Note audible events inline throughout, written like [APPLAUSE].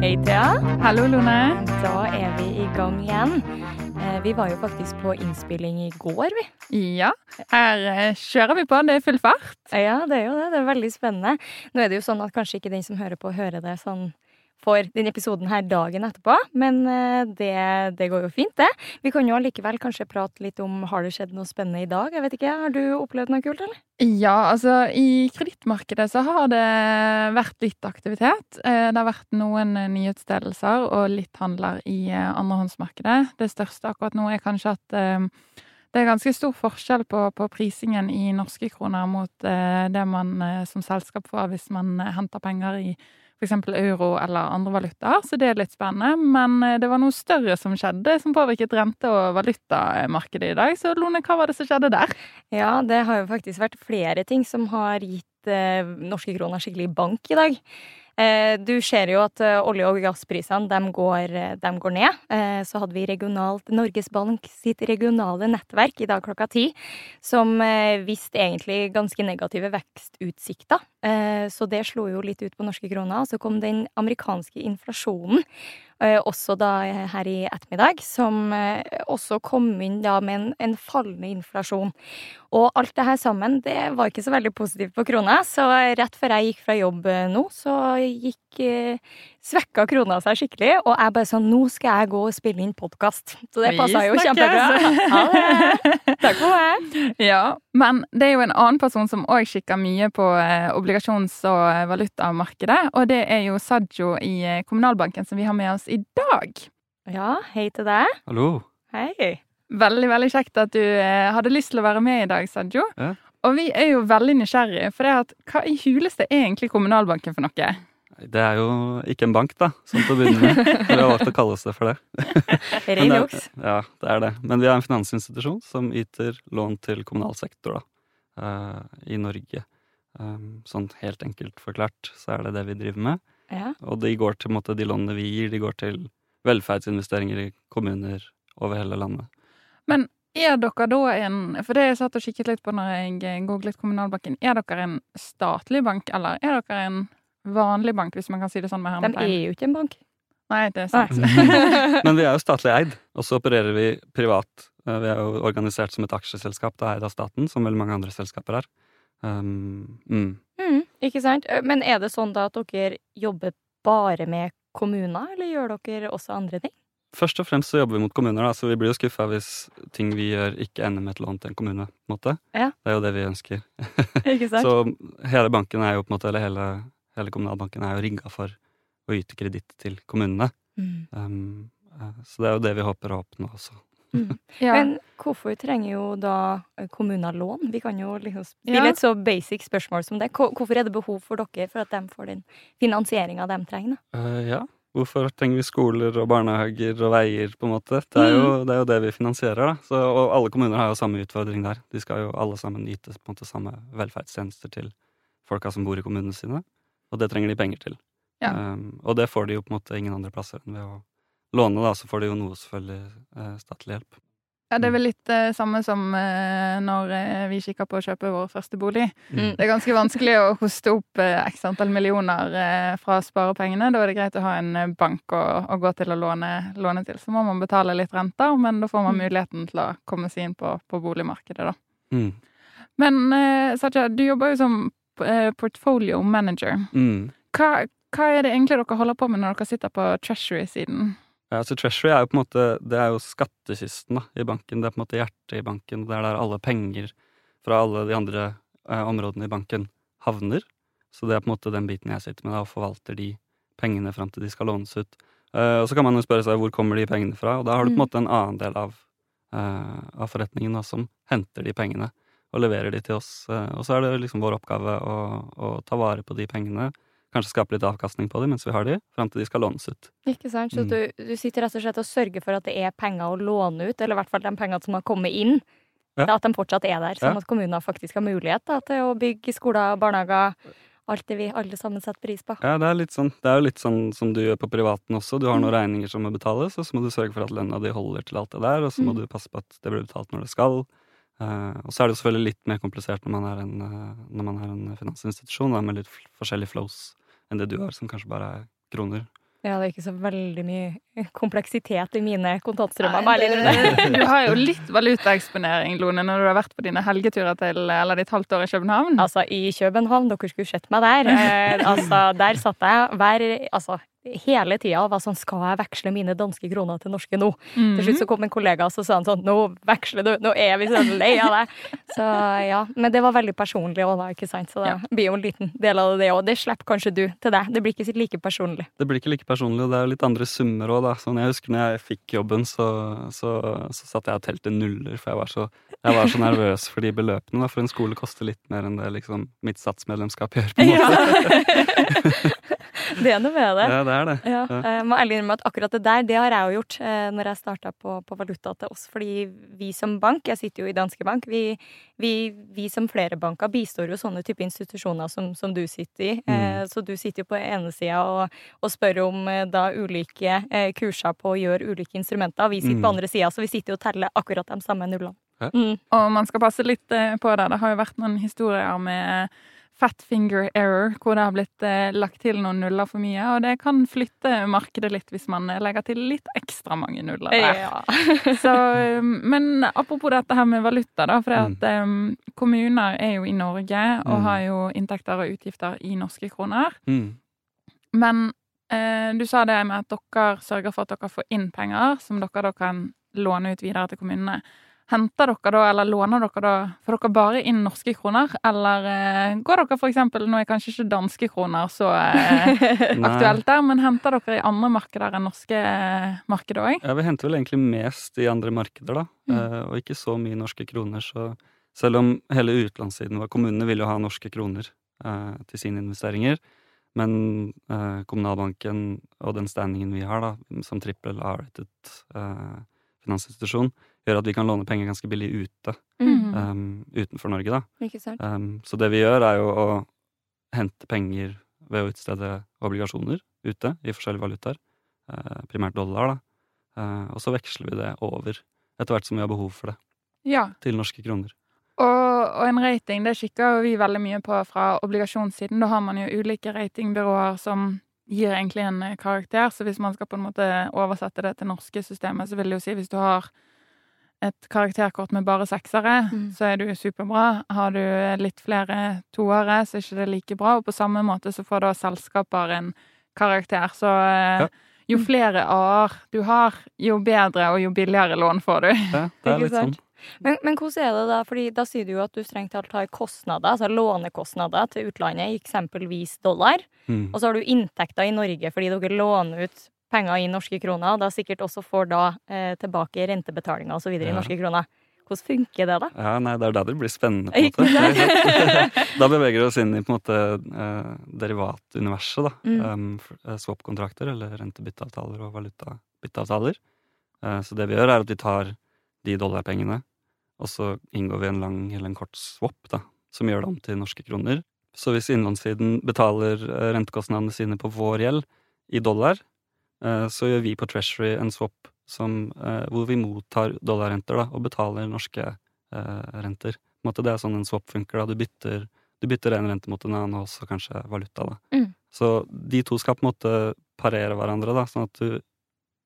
Hei, Thea. Hallo, Lone. Da er vi i gang igjen. Eh, Vi var jo faktisk på innspilling i går, vi. Ja, her eh, kjører vi på. Det er full fart. Ja, det er jo det. Det er veldig spennende. Nå er det jo sånn at kanskje ikke den som hører på, hører det sånn for denne episoden her dagen etterpå, men eh, det, det går jo fint, det. Vi kan jo allikevel kanskje prate litt om har det skjedd noe spennende i dag. Jeg vet ikke, Har du opplevd noe kult, eller? Ja, altså i kredittmarkedet så har det vært litt aktivitet. Eh, Det har vært noen nyutstedelser nyhetsdelelser og litt handler i eh, andrehåndsmarkedet. Det største akkurat nå er kanskje at eh, det er ganske stor forskjell på, på prisingen i norske kroner mot eh, det man eh, som selskap får hvis man eh, henter penger i f.eks. euro eller andre valutaer, så det er litt spennende. Men eh, det var noe større som skjedde, som påvirket rente- og valutamarkedet i dag. Så Lone, hva var det som skjedde der? Ja, det har jo faktisk vært flere ting som har gitt eh, norske kroner skikkelig bank i dag. Eh, du ser jo at eh, olje- og gassprisene går, går ned. Så hadde vi regionalt Norges Bank sitt regionale nettverk i dag klokka ti, som viste egentlig ganske negative vekstutsikter. Eh, så det slo jo litt ut på norske kroner. Så kom den amerikanske inflasjonen. eh, Også da eh, her i ettermiddag, som også kom inn da med en, en fallende inflasjon. Og alt det her sammen, det var ikke så veldig positivt på krona, så rett før jeg gikk fra jobb nå, så gikk svekka krona seg skikkelig, og jeg bare sånn, nå skal jeg gå og spille inn podkast. Så det passa jo kjempebra. [LAUGHS] Takk for meg. Ja, men det er jo en annen person som òg kikker mye på eh, obligasjons- og eh, valutamarkedet, og det er jo Sajo i eh, Kommunalbanken som vi har med oss i dag. Ja, hei til deg. Hallo. Hei. Veldig, veldig kjekt at du hadde lyst til å være med i dag, Sajo. Ja. Og vi er jo veldig nysgjerrige, for det at, hva i huleste er egentlig Kommunalbanken for noe? Det er jo ikke en bank, da, sånn til å begynne med. [LAUGHS] Vi har valgt å kalle oss det for det. Det juks. Ja, det er det. Men vi er en finansinstitusjon som yter lån til kommunal sektor, da, eh, i Norge. Um, sånn helt enkelt forklart så er det det vi driver med. Ja. Og de går til måte, de lånene vi gir, de går til velferdsinvesteringer i kommuner over hele landet. Men er dere da en For det jeg satt og kikket litt på når jeg googlet Kommunalbanken. Er dere en statlig bank, eller er dere en vanlig bank, hvis man kan si det sånn med De er jo ikke en bank. Nei, det er sant. [LAUGHS] Men vi er jo statlig eid, og så opererer vi privat. Eh, Vi er jo organisert som et aksjeselskap, da eid av staten, som veldig mange andre selskaper er. Um, mm. Mm, ikke sant? Men er det sånn da at dere jobber bare med kommuner, eller gjør dere også andre ting? Først og fremst så jobber vi mot kommuner, da, så vi blir jo skuffa hvis ting vi gjør ikke ender med et lån til en kommune. på en måte. Ja. Det er jo det vi ønsker. [LAUGHS] Ikke sant? [LAUGHS] Så hele banken er jo på en måte, eller hele, hele kommunalbanken er jo rigga for å yte kreditt til kommunene. Mm. Um, eh, så det er jo det vi håper å oppnå også. Mm. [LAUGHS] Ja. Men hvorfor trenger jo da kommuner lån? Vi kan jo liksom stille Ja. et så basic spørsmål som det. Hvorfor er det behov for dere for at de får den finansieringa de trenger? Eh, ja. Hvorfor trenger vi skoler og barnehager og veier, på en måte? Det er jo det, er jo det vi finansierer, da. Så, og alle kommuner har jo samme utfordring der. De skal jo alle sammen yte på en måte samme velferdstjenester til folka som bor i kommunene sine. Og det trenger de penger til. Ja. Um, og det får de jo på en måte ingen andre plasser enn ved å låne, da. Så får de jo noe selvfølgelig uh, statlig hjelp. Ja, det er vel litt det samme som uh, når eh, vi kikker på å kjøpe vår første bolig. Mm. Det er ganske vanskelig å hoste opp x antall millioner fra sparepengene. Da er det greit å ha en bank å, å gå til å låne, låne til. Så må man betale litt renter, men da får man Mm. muligheten til å komme seg inn på, på boligmarkedet, da. Mm. Men eh, Satya, du jobber jo som portfolio manager. Mm. Hva, hva er det egentlig dere holder på med når dere sitter på treasury-siden? Ja, så Treasury er jo på en måte Det er jo skattkisten da, i banken. Det er på en måte hjertet i banken. Det er der alle penger fra alle de andre eh, områdene i banken havner. Så det er på en måte den biten jeg sitter med, da, og forvalter de pengene fram til de skal lånes ut. Eh, og så kan man jo spørre seg hvor kommer de pengene fra, og da har du på en Mm. måte en annen del av, eh, av forretningen da, som henter de pengene og leverer de til oss. Eh, og så er det liksom vår oppgave å, å ta vare på de pengene. Kanskje skape litt avkastning på dem mens vi har de, fram til de skal lånes ut. Ikke sant? Så Mm. du, du sitter rett og slett og sørger for at det er penger å låne ut, eller i hvert fall de pengene som har kommet inn, Ja. at de fortsatt er der, sånn Ja. at kommunene faktisk har mulighet da, til å bygge skoler, barnehager, alt det vi alle sammen setter pris på. Ja, det er, litt sånn, det er jo litt sånn som du gjør på privaten også. Du har noen regninger som må betales, og så må du sørge for at lønna di holder til alt det der, og så må Mm. du passe på at det blir betalt når det skal. Eh, og så er det jo selvfølgelig litt mer komplisert når man er en, eh, når man er en finansinstitusjon, da, med litt forskjellige flows enn det du har, som kanskje bare er kroner. Ja, det er ikke så veldig mye kompleksitet i mine kontantstrømmer. [LAUGHS] Du har jo litt valutaeksponering, Lone, når du har vært på dine helgeturer til eller ditt halvt år i København. Altså, i København, dere skulle sett meg der. Eh, altså, der satt jeg hver Altså, hele tida var sånn Skal jeg veksle mine danske kroner til norske nå? Mm. Til slutt så kom en kollega og så sa han sånn Nå veksler du! Nå er vi så lei av deg! [LAUGHS] Så ja. Men det var veldig personlig òg, da, ikke sant? Så det Ja. blir jo en liten del av det òg. Det slipper kanskje du til deg. Det blir ikke like personlig. Det blir ikke like personlig, og det er jo litt andre summer òg, da. Sånn, jeg husker når jeg fikk jobben, så, så, så satt jeg og telte nuller, for jeg var så, jeg var så [LAUGHS] nervøs for de beløpene. Da, for en skole koster litt mer enn det liksom, mitt satsmedlemskap gjør. på en måte. [LAUGHS] Det er noe med det. Ja, det er det. Ja, Ja. jeg må ærlig innrømme at akkurat det der, det har jeg jo gjort eh, når jeg starta på, på valuta til oss. Fordi vi som bank, jeg sitter jo i Danske Bank, vi, vi, vi som flere banker bistår jo sånne type institusjoner som, som du sitter i. Mm. så du sitter jo på ene sida og, og spør om eh, da ulike eh, kurser på å gjøre ulike instrumenter. Vi sitter Mm. på andre sida, så vi sitter jo og teller akkurat de samme nullene. Mm. Og man skal passe litt eh, på det. Det har jo vært noen historier med fat finger error, hvor det har blitt eh, lagt til noen nuller for mye. Og det kan flytte markedet litt hvis man eh, legger til litt ekstra mange nuller der. Ja. [LAUGHS] Så, eh, men apropos dette her med valuta, da. For at eh, kommuner er jo i Norge og Mm. har jo inntekter og utgifter i norske kroner. Mm. Men eh, du sa det med at dere sørger for at dere får inn penger som dere da kan låne ut videre til kommunene. Henter dere da, eller låner dere da, får dere bare inn norske kroner? Eller eh, går dere eksempel, nå er kanskje ikke danske kroner så eh, [LAUGHS] aktuelt der, men henter dere i andre markeder enn norske eh, markeder òg? Ja, vi henter vel egentlig mest i andre markeder, da. Mm. Eh, og ikke så mye norske kroner. Så selv om hele utenlandssiden vår Kommunene vil jo ha norske kroner eh, til sine investeringer. Men eh, Kommunalbanken og den standingen vi har, da, som trippel A-rated eh, finansinstitusjon, gjør at vi kan låne penger ganske billig ute, Mm. um, utenfor Norge, da. Ikke sant? Um, så det vi gjør, er jo å hente penger ved å utstede obligasjoner ute i forskjellige valutaer. Uh, primært dollar, da. Uh, og så veksler vi det over etter hvert som vi har behov for det, Ja. til norske kroner. Og, og en rating, det kikker vi veldig mye på fra obligasjonssiden. Da har man jo ulike ratingbyråer som gir egentlig en karakter. Så hvis man skal på en måte oversette det til norske systemet, så vil det jo si hvis du har et karakterkort med bare seksere, Mm. så er du superbra. Har du litt flere toere, så er ikke det like bra. Og på samme måte så får da selskaper en karakter. Så eh, Ja. jo flere A-er du har, jo bedre og jo billigere lån får du. Ja, det er [LAUGHS] litt sånn. Men, men hvordan er det da? Fordi da sier du jo at du strengt talt har kostnader, altså lånekostnader til utlandet, eksempelvis dollar. Mm. Og så har du inntekter i Norge fordi dere låner ut penger i norske kroner, og da sikkert også får da eh, tilbake rentebetalinger så videre i norske kroner. Hvordan funker det, da? Ja, nei, det er da det blir spennende, på en [LAUGHS] måte. da beveger vi oss inn i på en måte eh, derivatuniverset, da. Mm. Um, Swap-kontrakter, eller rentebytteavtaler og valutabytteavtaler. Uh, så det vi gjør, er at vi tar de dollarpengene, og så inngår vi en lang eller en kort swap, da, som gjør det om til norske kroner. Så hvis innlånssiden betaler eh, rentekostnadene sine på vår gjeld i dollar, så gjør vi på Treasury en swap som, eh, hvor vi mottar dollarrenter da, og betaler norske eh, renter. Måte, det er sånn en swap funker. da, Du bytter, du bytter en rente mot en annen, og også kanskje valuta. da. Mm. Så de to skal på en måte parere hverandre, da, sånn at du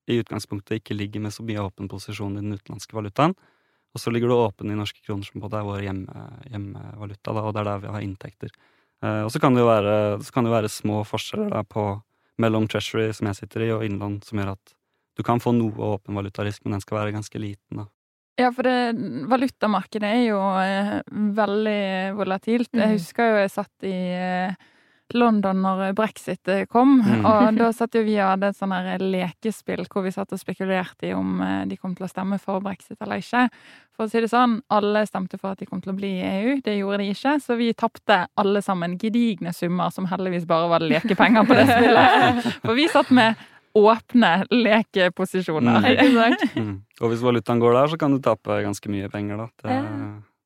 i utgangspunktet ikke ligger med så mye åpen posisjon i den utenlandske valutaen. Og så ligger du åpen i norske kroner, som på en er vår hjemme, hjemmevaluta, da, og det er der vi har inntekter. Eh, og så kan det jo være, så kan det være små forskjeller da, på, mellom treasury, som jeg sitter i, og innland, som gjør at du kan få noe åpen valutarisk, men den skal være ganske liten. da. Ja, for det, valutamarkedet er jo eh, veldig volatilt. Jeg Mhm. husker jo jeg satt i eh, London når brexit eh, kom, Mm. og da satt jo vi og hadde et sånn lekespill hvor vi satt og spekulerte i om eh, de kom til å stemme for brexit eller ikke. For å si det sånn, alle stemte for at de kom til å bli i EU, det gjorde de ikke, så vi tapte alle sammen gedigne summer som heldigvis bare var lekepenger på det spillet. [LAUGHS] For vi satt med åpne lekeposisjoner. Mm. Ikke sant? [LAUGHS] Mm. Og hvis valutaen går der, så kan du tape ganske mye penger, da. Det,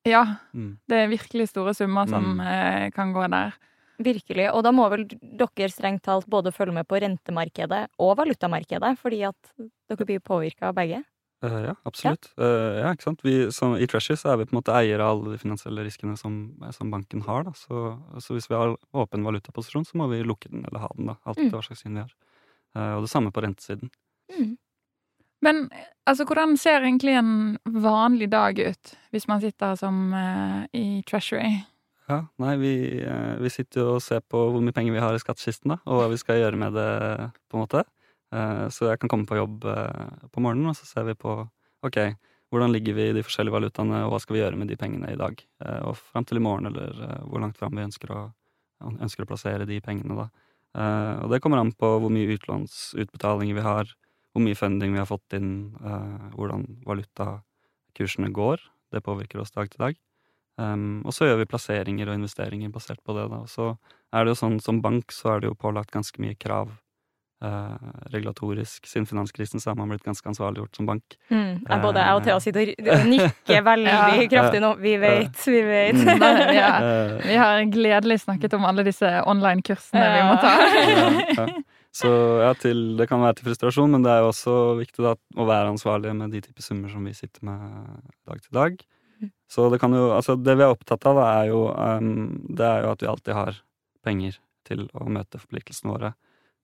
Ja, mm. Det er virkelig store summer som Mm. kan gå der. Virkelig. Og da må vel dere strengt talt både følge med på rentemarkedet og valutamarkedet, fordi at dere blir påvirka av begge? Uh, ja, absolutt. Eh, ja, ikke sant? Vi, som, I Treasure så er vi på en måte eiere av alle de finansielle riskene som, som banken har. Da. Så, så hvis vi har åpen valutaposisjon, så må vi lukke den eller ha den. da, Alt Mm. hva slags syn vi har. Uh, og det samme på rentesiden. Mm. Men altså, hvordan ser egentlig en vanlig dag ut hvis man sitter som i Treasury? Ja, nei, vi, eh, vi sitter jo og ser på hvor mye penger vi har i skattkisten, da, og hva vi skal gjøre med det, på en måte. Eh, Så jeg kan komme på jobb eh, på morgenen, og så ser vi på ok, hvordan ligger vi i de forskjellige valutaene, og hva skal vi gjøre med de pengene i dag? Og fram til i morgen, eller hvor langt fram vi ønsker å, ønsker å plassere de pengene, da. Og det kommer an på hvor mye utlånsutbetalinger vi har, hvor mye funding vi har fått inn, hvordan valutakursene går. Det påvirker oss dag til dag. Um, og så gjør vi plasseringer og investeringer basert på det. da. Og så er det jo sånn som bank så er det jo pålagt ganske mye krav Uh, regulatorisk. Siden finanskrisen så har man blitt ganske ansvarliggjort som bank. Mm. Jeg, både jeg og Thea sitter og nikker [LAUGHS] veldig Ja. kraftig nå. Vi vet, vi vet. Mm. Nei, ja. [LAUGHS] Eh, Vi har gledelig snakket om alle disse online-kursene vi må ta. ja, ja. Så ja, til, det kan være til frustrasjon, men det er jo også viktig da, å være ansvarlig med de typer summer som vi sitter med dag til dag. Mm. Så det kan jo Altså, det vi er opptatt av, er jo um, Det er jo at vi alltid har penger til å møte forpliktelsene våre.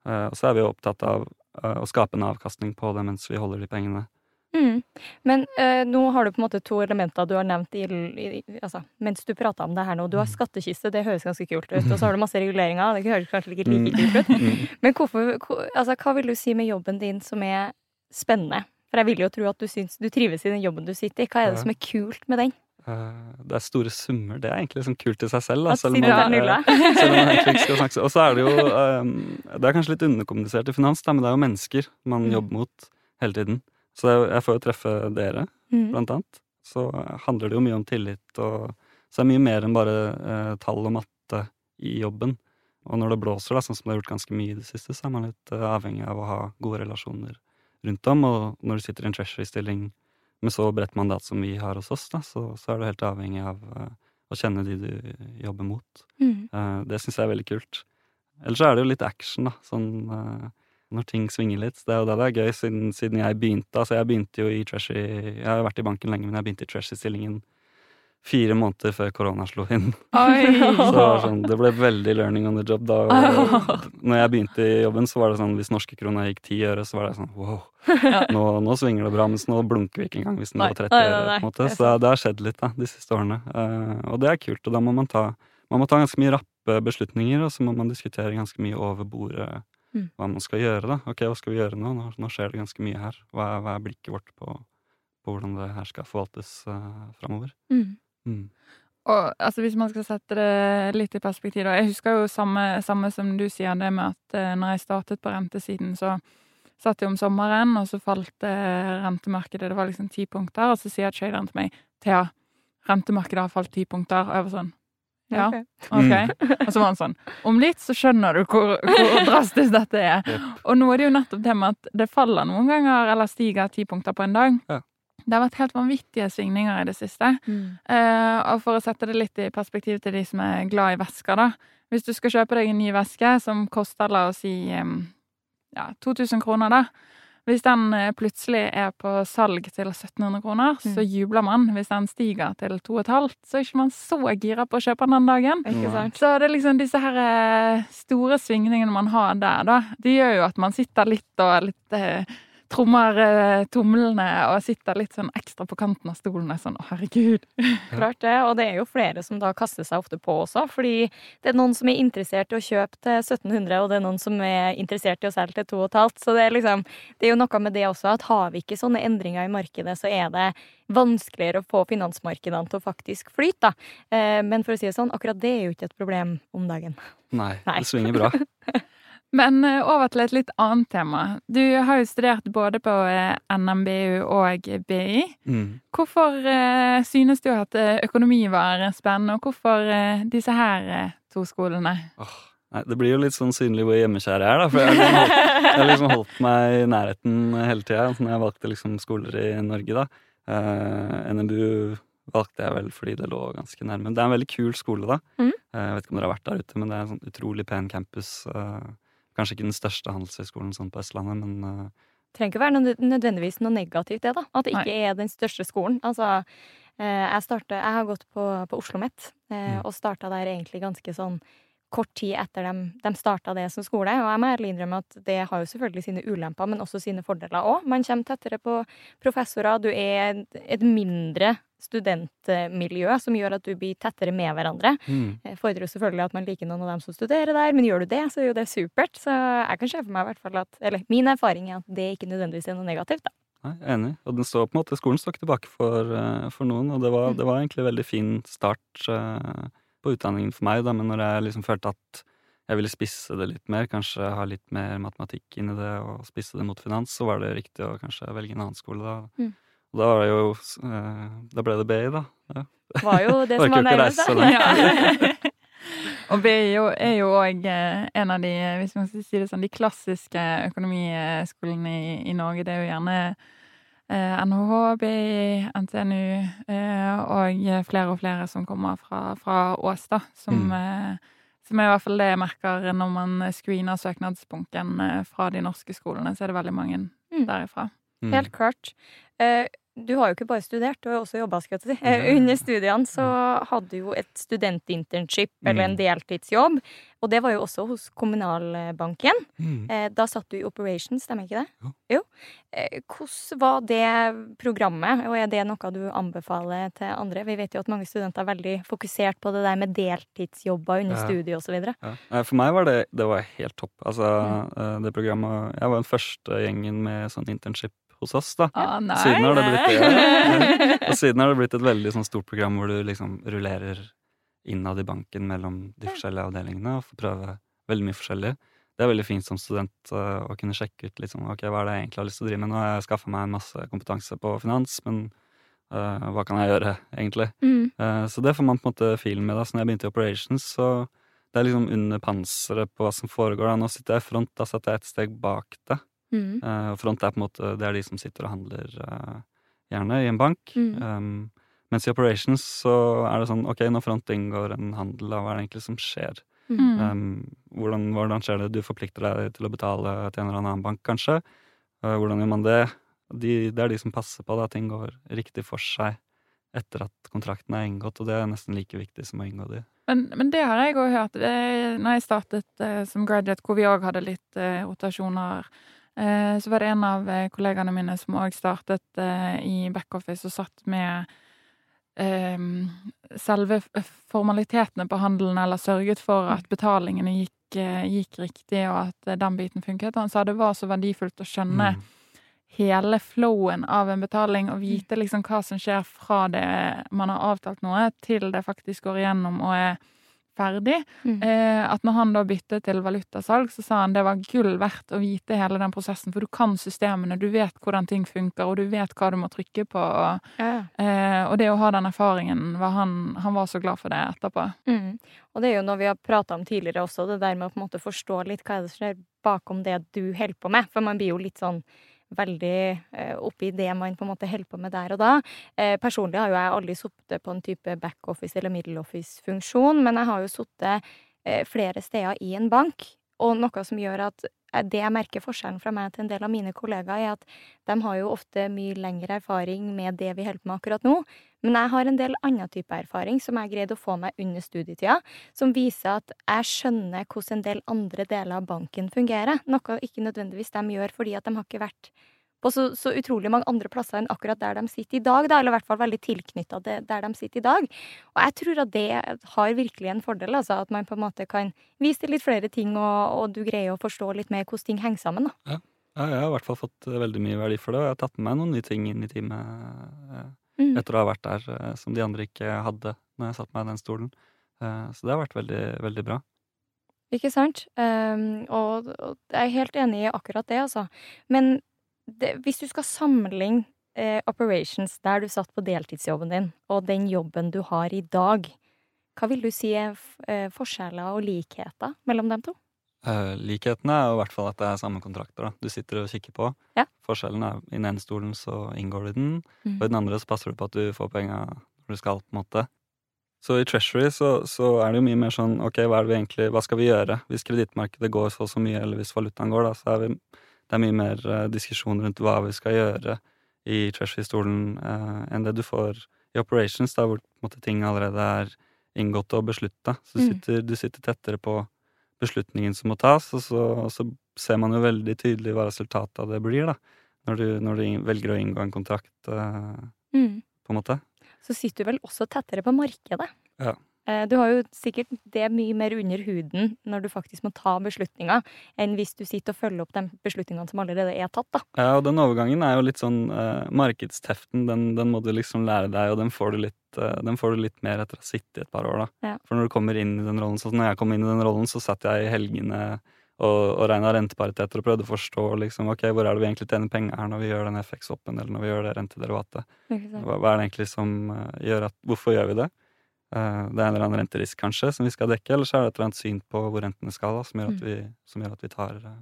Uh, og så er vi jo opptatt av uh, å skape en avkastning på det mens vi holder de pengene. Mm. Men uh, nå har du på en måte to elementer du har nevnt i, i, altså, mens du prata om det her nå. Du har Mm. skattkiste, det høres ganske kult ut. Og så har du masse reguleringer, det høres kanskje ikke like Mm. kult ut. Mm. Men hvorfor, hvor- altså, hva vil du si med jobben din som er spennende? For jeg vil jo tro at du, syns, du trives i den jobben du sitter i. Hva er det som er kult med den? Eh, det er store summer. Det er egentlig liksom kult i seg selv. Da, selv, om man, [LAUGHS] selv om man egentlig ikke skal snakke Og så er det jo um, Det er kanskje litt underkommunisert i finans, da, men det er jo mennesker man Mm. jobber mot hele tiden. Så jeg, får jo treffe dere, Mm. blant annet. Så handler det jo mye om tillit, og så er mye mer enn bare eh, tall og matte i jobben. Og når det blåser, da, sånn som det har gjort ganske mye i det siste, så er man litt eh, avhengig av å ha gode relasjoner rundt om. Og når du sitter i en treasury-stilling med så bredt mandat som vi har hos oss, da, så, så er du helt avhengig av uh, å kjenne de du jobber mot. Mm. Uh, det syns jeg er veldig kult. Ellers så er det jo litt action, da. Sånn uh, når ting svinger litt. Det er jo det det er gøy, siden, siden jeg begynte. Altså, jeg begynte jo i Treasury Jeg har vært i banken lenge, men jeg begynte i Treasury-stillingen fire måneder før korona slo inn. [LAUGHS] Så sånn, det ble veldig learning on the job da. Og når jeg begynte i jobben, så var det sånn hvis norske krona gikk ti øre, så var det sånn wow. Nå, nå svinger det bra, mens nå blunker vi ikke engang hvis den går 30 nei, øre. på en måte. Så det, det har skjedd litt da, de siste årene. Eh, og det er kult, og da må man ta man må ta ganske mye rappe beslutninger, og så må man diskutere ganske mye over bordet Mm. hva man skal gjøre. da. Ok, hva skal vi gjøre nå? Nå, nå skjer det ganske mye her. Hva er, hva er blikket vårt på, på hvordan det her skal forvaltes uh, framover? Mm. Mm. Og altså, hvis man skal sette det litt i perspektiv, da. Jeg husker jo samme, samme som du sier, det med at eh, når jeg startet på rentesiden, så satt jeg om sommeren, og så falt eh, rentemarkedet. Det var liksom ti punkter, og så sier traderen til meg Thea, rentemarkedet har falt ti punkter. Og jeg var sånn Ja, Ok. ok. Og så var han sånn Om litt så skjønner du hvor, hvor [LAUGHS] drastisk dette er. Og nå er det jo nettopp det med at det faller noen ganger, eller stiger ti punkter på en dag. Ja. Det har vært helt vanvittige svingninger i det siste. Mm. Uh, og for å sette det litt i perspektiv til de som er glad i vesker, da. Hvis du skal kjøpe deg en ny veske som koster, la oss si, um, ja, 2000 kroner, da. Hvis den eh, plutselig er på salg til 1700 kroner, så Mm. jubler man. Hvis den stiger til 2500, så er ikke man så gira på å kjøpe den den dagen. Ikke sant? Så det er liksom disse her eh, store svingningene man har der, da. De gjør jo at man sitter litt og litt eh, trommer eh, tomlene og sitter litt sånn ekstra på kanten av stolen. og er Sånn, å herregud. [LAUGHS] Klart det, og det er jo flere som da kaster seg ofte på også, fordi det er noen som er interessert i å kjøpe til 1700, og det er noen som er interessert i å selge til 2500, så det er liksom, det er jo noe med det også, at har vi ikke sånne endringer i markedet, så er det vanskeligere å få finansmarkedene til å faktisk flyte, da. Eh, Men for å si det sånn, akkurat det er jo ikke et problem om dagen. Nei, Nei. det svinger bra. [LAUGHS] Men eh, over til et litt annet tema. Du har jo studert både på eh, NMBU og BI. Mm. Hvorfor eh, synes du at økonomi var spennende, og hvorfor disse her to skolene? Oh, nei, det blir jo litt sånn synlig hvor hjemmekjær jeg er, da. For jeg har liksom holdt, jeg har liksom holdt meg i nærheten hele tida når jeg valgte liksom skoler i Norge, da. Uh, NMBU valgte jeg vel fordi det lå ganske nærme. Det er en veldig kul skole, da. Mm. Uh, jeg vet ikke om dere har vært der ute, men det er en sånn utrolig pen campus. eh, kanskje ikke den største handelshøyskolen sånn på Østlandet, men Det trenger ikke være noe, nødvendigvis noe negativt, det, da. At det ikke Nei. er den største skolen. Altså, eh, jeg, startet, jeg har gått på, på Oslo OsloMet, eh, Mm. og starta der egentlig ganske sånn kort tid etter dem, de starta det som skole. Og jeg må ærlig innrømme at det har jo selvfølgelig sine ulemper, men også sine fordeler òg. Man kommer tettere på professorer, du er et mindre studentmiljø som gjør at du blir tettere med hverandre. Mm. Fordrer jo selvfølgelig at man liker noen av dem som studerer der, men gjør du det, så er jo det supert. Så jeg kan se for meg i hvert fall at Eller min erfaring er at det ikke nødvendigvis er noe negativt, da. Nei, enig. Og den står på en måte, skolen står ikke tilbake for, eh, for noen, og det var, Mm. det var egentlig veldig fin start eh, på utdanningen for meg, da, men når jeg liksom følte at jeg ville spisse det litt mer, kanskje ha litt mer matematikk inn i det, og spisse det mot finans, så var det riktig å kanskje velge en annen skole, da. Mm. Og da var det jo eh, Da ble det BI, da. Ja. Var jo det [LAUGHS] som var nærmest. da. Ja. [LAUGHS] Og BI er jo- òg en av de, hvis man skal si det sånn, de klassiske økonomiskolene i, i Norge. Det er jo gjerne eh, NHH, BI, NTNU eh, og flere og flere som kommer fra, fra Ås, da. Som, Mm. eh, som er i hvert fall det jeg merker når man screener søknadsbunken eh, fra de norske skolene, så er det veldig mange Mm. derifra. Mm. Helt klart. Eh, du har jo ikke bare studert, du har jo også jobba, skal jeg si. Eh, Under studiene så hadde du jo et studentinternship, eller en Mm. deltidsjobb. Og det var jo også hos Kommunalbanken. Mm. Eh, da satt du i Operations, stemmer ikke det? Jo. Eh, hvordan var det programmet, og er det noe du anbefaler til andre? Vi vet jo at mange studenter er veldig fokusert på det der med deltidsjobber under Ja. studiet osv. Ja. For meg var det, det var helt topp. Altså, Mm. det programmet Jeg var den første gjengen med sånn internship hos oss, da. Nei. Siden har det blitt ja. [LAUGHS] Og siden har det blitt et veldig sånn stort program hvor du liksom rullerer innad i banken mellom de forskjellige avdelingene og får prøve veldig mye forskjellig. Det er veldig fint som student eh, å kunne sjekke ut liksom, ok, hva er det jeg egentlig har lyst til å drive med. Nå har jeg skaffa meg en masse kompetanse på finans, men uh, hva kan jeg gjøre, egentlig? Mm. Uh, Så det får man på en måte feelen med. da, Så når jeg begynte i Operations, så det er liksom under panseret på hva som foregår. da. Nå sitter jeg i front, da satt jeg et steg bak det. Mm. Eh, Og front er på en måte det er de som sitter og handler, uh, gjerne, i en bank. Mm. Um, mens i Operations så er det sånn ok, når front inngår en handel, da, hva er det egentlig som skjer? Mm. Um, hvordan, hvordan skjer det? Du forplikter deg til å betale til en eller annen bank, kanskje. Uh, hvordan gjør man det? De, det er de som passer på at ting går riktig for seg etter at kontrakten er inngått, og det er nesten like viktig som å inngå de. Men, men det har jeg òg hørt. Det, når jeg startet eh, som graduate, hvor vi òg hadde litt eh, rotasjoner, så var det en av eh, kollegaene mine som òg startet eh, i backoffice og satt med eh, selve formalitetene på handelen, eller sørget for at betalingene gikk, eh, gikk riktig, og at eh, den biten funket. Han sa det var så verdifullt å skjønne Mm. hele flowen av en betaling og vite liksom hva som skjer fra det man har avtalt noe, til det faktisk går igjennom og er ferdig. Mm. Eh, at når han da byttet til valutasalg, så sa han det var gull verdt å vite hele den prosessen, for du kan systemene, du vet hvordan ting funker, og du vet hva du må trykke på. Og, Ja. eh, og det å ha den erfaringen, var han, han var så glad for det etterpå. Mm. Og det er jo noe vi har prata om tidligere også, det der med å på en måte forstå litt hva er det som skjer bakom det du holder på med. For man blir jo litt sånn veldig eh, oppi det man på en måte holder på med der og da. Eh, personlig har jo jeg aldri sittet på en type backoffice- eller middleoffice-funksjon, men jeg har jo sittet eh, flere steder i en bank. Og noe som gjør at det jeg merker forskjellen fra meg til en del av mine kollegaer, er at de har jo ofte mye lengre erfaring med det vi holder på med akkurat nå. Men jeg har en del annen type erfaring som jeg greide å få meg under studietida, som viser at jeg skjønner hvordan en del andre deler av banken fungerer. Noe ikke nødvendigvis de gjør fordi at de har ikke vært på så, så utrolig mange andre plasser enn akkurat der de sitter i dag, da, eller i hvert fall veldig tilknytta der de sitter i dag. Og jeg tror at det har virkelig en fordel, altså at man på en måte kan vise til litt flere ting, og, og du greier å forstå litt mer hvordan ting henger sammen. da. Ja, jeg har i hvert fall fått eh, veldig mye verdi for det, og jeg har tatt med meg noen nye ting inn i teamet eh, Mm. etter å ha vært der, eh, som de andre ikke hadde når jeg satte meg i den stolen. Så det har vært veldig, veldig bra. Ikke sant? Um, og, og jeg er helt enig i akkurat det, altså. Men det, hvis du skal sammenligne eh, operations der du satt på deltidsjobben din, og den jobben du har i dag, hva vil du si er eh, forskjeller og likheter mellom dem to? Eh, likhetene er jo i hvert fall at det er samme kontrakter. da. Du sitter og kikker på. Ja. Forskjellen er i den ene stolen så inngår du i den, Mm. og i den andre så passer du på at du får penga når du skal, på en måte. Så i Treasury så, så er det jo mye mer sånn ok, hva er egentlig, hva skal vi gjøre? Hvis kredittmarkedet går så og så mye, eller hvis valutaen går, da, så er vi det er mye mer eh, diskusjon rundt hva vi skal gjøre i Treasury-stolen eh, enn det du får i Operations, da hvor måte, ting allerede er inngått og beslutta. Så du Mm. sitter, du sitter tettere på beslutningen som må tas, og så, og så ser man jo veldig tydelig hva resultatet av det blir, da. Når du, når du velger å inngå en kontrakt, uh, Mm. på en måte. Så sitter du vel også tettere på markedet. Ja. Eh, Du har jo sikkert det mye mer under huden når du faktisk må ta beslutninger, enn hvis du sitter og følger opp de beslutningene som allerede er tatt, da. Ja, og den overgangen er jo litt sånn uh, Markedsteften, den, den må du liksom lære deg, og den får du litt, uh, den får du litt mer etter å ha sittet i et par år, da. Ja. For når du kommer inn i den rollen, så når jeg kom inn i den rollen, så satt jeg i helgene og, og regna rentepariteter og prøvde å forstå liksom, ok, hvor er det vi egentlig tjener penger her når vi gjør den FX-oppen, eller når vi gjør det rentederivatet. Hva, hva er det egentlig som uh, gjør at Hvorfor gjør vi det? Eh, det er en eller annen renterisk, kanskje, som vi skal dekke, eller så er det et eller annet syn på hvor rentene skal, da, som gjør at Mm. vi, som gjør at vi tar eh,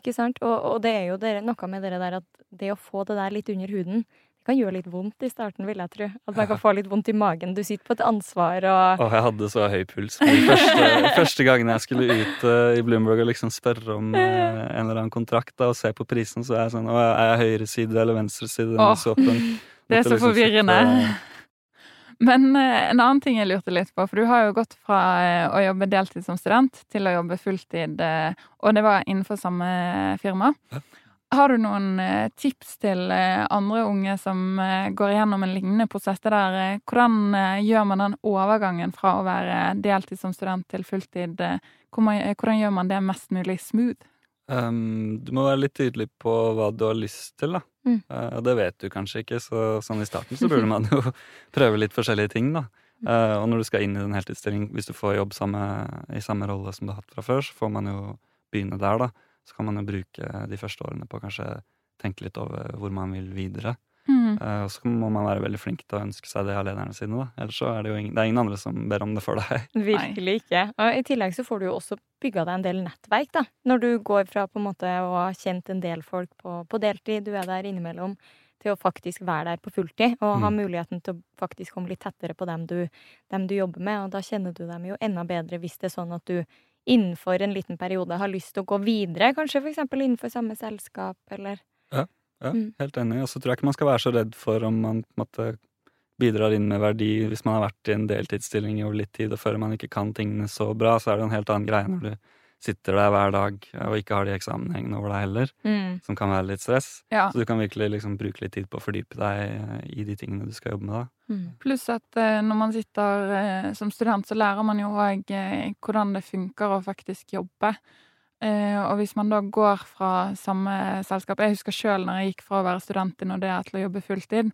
Ikke sant? Og, og det er jo dere, noe med dere der at det å få det der litt under huden, det kan gjøre litt vondt i starten, vil jeg tro. At man kan [LAUGHS] få litt vondt i magen. Du sitter på et ansvar og Åh, jeg hadde så høy puls. De første, [LAUGHS] første gangen jeg skulle ut uh, i Bloomberg og liksom spørre om uh, en eller annen kontrakt da, og se på prisen, så er jeg sånn Å, er jeg høyre side eller venstre side? Åh. Det er så liksom forvirrende. sitte- Men eh, en annen ting jeg lurte litt på, for du har jo gått fra eh, å jobbe deltid som student til å jobbe fulltid, eh, og det var innenfor samme firma. Har du noen tips til andre unge som går igjennom en lignende prosess? Det der, hvordan gjør man den overgangen fra å være deltid som student til fulltid? hvordan gjør man det mest mulig smooth? Um, du må være litt tydelig på hva du har lyst til, da. Mm. Eh, og det vet du kanskje ikke, så sånn i starten så burde man jo [LAUGHS] prøve litt forskjellige ting, da. Eh, og når du skal inn i en heltidsstilling, hvis du får jobb samme, i samme rolle som du har hatt fra før, så får man jo begynne der, da. Så kan man jo bruke de første årene på å kanskje tenke litt over hvor man vil videre. Eh, og så må man være veldig flink til å ønske seg det av lederne sine, da. Ellers så er det jo ingen, det er ingen andre som ber om det for deg. [LAUGHS] Virkelig ikke. Og I tillegg så får du jo også bygga deg en del nettverk, da. Når du går fra på en måte å ha kjent en del folk på, på deltid, du er der innimellom, til å faktisk være der på fulltid. Og ha Mm. muligheten til å faktisk komme litt tettere på dem du, dem du jobber med. Og da kjenner du dem jo enda bedre hvis det er sånn at du innenfor en liten periode har lyst til å gå videre, kanskje f.eks. innenfor samme selskap, eller Ja, Mm. helt enig. Og så tror jeg ikke man skal være så redd for om man på en måte bidrar inn med verdi hvis man har vært i en deltidsstilling over litt tid og føler man ikke kan tingene så bra, så er det en helt annen greie når du sitter der hver dag og ikke har de eksamene hengende over deg heller, mm. som kan være litt stress. Ja. Så du kan virkelig liksom bruke litt tid på å fordype deg eh, i de tingene du skal jobbe med da. Mm. Pluss at eh, når man sitter eh, som student, så lærer man jo òg eh, hvordan det funker å faktisk jobbe. Eh, og hvis man da går fra samme selskap Jeg husker sjøl når jeg gikk fra å være student til Nordea til å jobbe fulltid.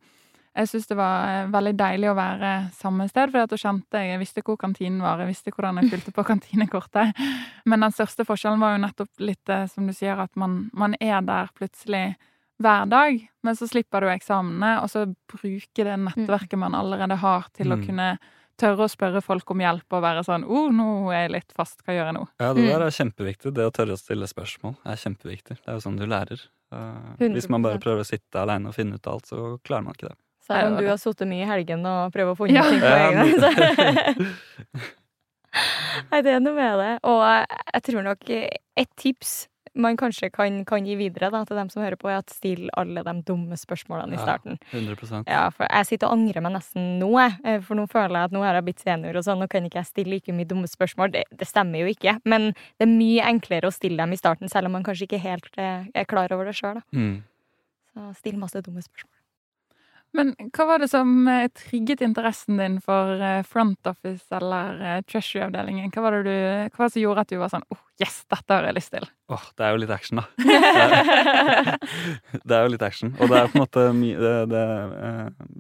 Jeg syns det var eh, veldig deilig å være samme sted, for da kjente jeg Jeg visste hvor kantinen var, jeg visste hvordan jeg fylte på [LAUGHS] kantinekortet. Men den største forskjellen var jo nettopp litt eh, som du sier, at man, man er der plutselig hver dag, men så slipper du eksamene, og så bruke det nettverket man allerede har, til å Mm. kunne tørre å spørre folk om hjelp og være sånn 'Å, oh, nå er jeg litt fast, hva gjør jeg nå?' Ja, det Mm. der er kjempeviktig. Det å tørre å stille spørsmål er kjempeviktig. Det er jo sånn du lærer. Eh, hvis man bare prøver å sitte aleine og finne ut alt, så klarer man ikke det. Selv om du har sittet mye i helgen og prøvd å få Ja. ting på egen hånd. [LAUGHS] Nei, det er noe med det. Og jeg tror nok et tips man kanskje kan, kan gi videre da, til dem som hører på, er at still alle de dumme spørsmålene i Ja. starten. 100% Ja, for jeg sitter og angrer meg nesten nå, jeg. Eh, For nå føler jeg at nå har jeg blitt senior og sånn, nå kan ikke jeg stille like mye dumme spørsmål. Det, det stemmer jo ikke. Men det er mye enklere å stille dem i starten, selv om man kanskje ikke helt eh, er klar over det sjøl. mm. Så still masse dumme spørsmål. Men hva var det som eh, trigget interessen din for eh, front office eller eh, treasury-avdelingen? Hva var det du, hva var det som gjorde at du var sånn oh, yes, dette har jeg lyst til'? Åh, det er jo litt action, da. [LAUGHS] [LAUGHS] det er jo litt action. Og det er på en måte mye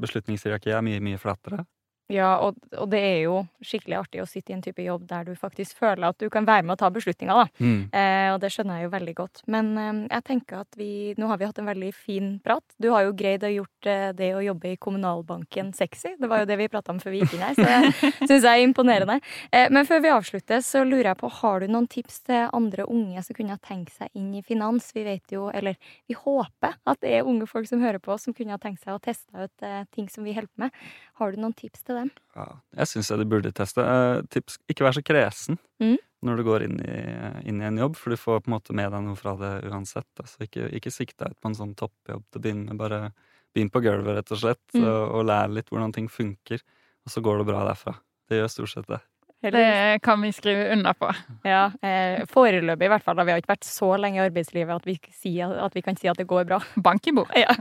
Beslutningshierarkiet er mye, mye flatere. Ja, og, og det er jo skikkelig artig å sitte i en type jobb der du faktisk føler at du kan være med å ta beslutninger, da. Mm. Eh, og det skjønner jeg jo veldig godt. Men eh, jeg tenker at vi Nå har vi hatt en veldig fin prat. Du har jo greid å gjort eh, det å jobbe i kommunalbanken sexy. Det var jo det vi prata om før vi gikk inn her, så det [LAUGHS] syns jeg er imponerende. Eh, men før vi avslutter, så lurer jeg på, har du noen tips til andre unge som kunne ha tenkt seg inn i finans? Vi vet jo, eller vi håper at det er unge folk som hører på, som kunne ha tenkt seg å teste ut eh, ting som vi holder på med. Har du noen tips til dem? Ja, jeg syns jeg de burde teste. Eh, tips ikke vær så kresen. Mm. når du går inn i, inn i, en jobb, for du får på en måte med deg noe fra det uansett. Altså ikke, ikke sikte deg ut på en sånn toppjobb til å begynne med, bare begynn på gulvet, rett og slett, mm. og, og lær litt hvordan ting funker, og så går det bra derfra. Det gjør stort sett det. Det kan vi skrive under på. Ja, eh, Foreløpig i hvert fall. Da vi har ikke vært så lenge i arbeidslivet at vi, si, at vi kan si at det går bra. Bank i bord. Ja.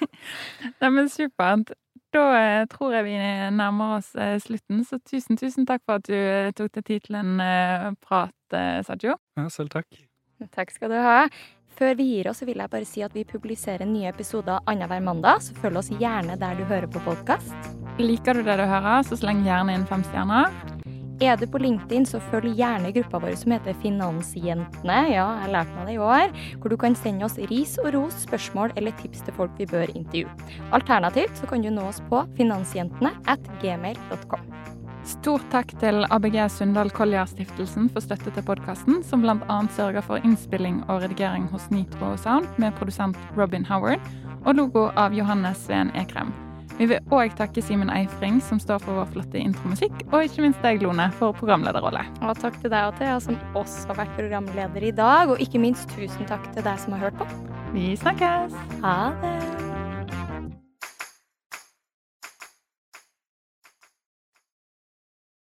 [LAUGHS] Nei, men supert. Da eh, tror jeg vi nærmer oss eh, slutten, så tusen, tusen takk for at du eh, tok deg tid til en prat, Sajo. Ja, selv takk. Takk skal du ha. Før vi gir oss, så vil jeg bare si at vi publiserer nye episoder annenhver mandag, så følg oss gjerne der du hører på podkast. Liker du det du hører, så sleng gjerne inn fem stjerner. Er du på LinkedIn, så følg gjerne gruppa vår som heter Finansjentene. Ja, jeg lærte meg det i år. Hvor du kan sende oss ris og ros, spørsmål eller tips til folk vi bør intervjue. Alternativt så kan du nå oss på finansjentene at gmail.com. Stort takk til ABG Sundal Collier-stiftelsen for støtte til podkasten, som bl.a. sørger for innspilling og redigering hos Nitro Sound med produsent Robin Howard, og logo av Johannes Sveen Ekrem. Vi vil òg takke Simen Eifring, som står for vår flotte intromusikk, og ikke minst deg, Lone, for programlederrolle. Og takk til deg og Thea, som også har vært programleder i dag. Og ikke minst tusen takk til deg som har hørt på. Vi snakkes. Ha det.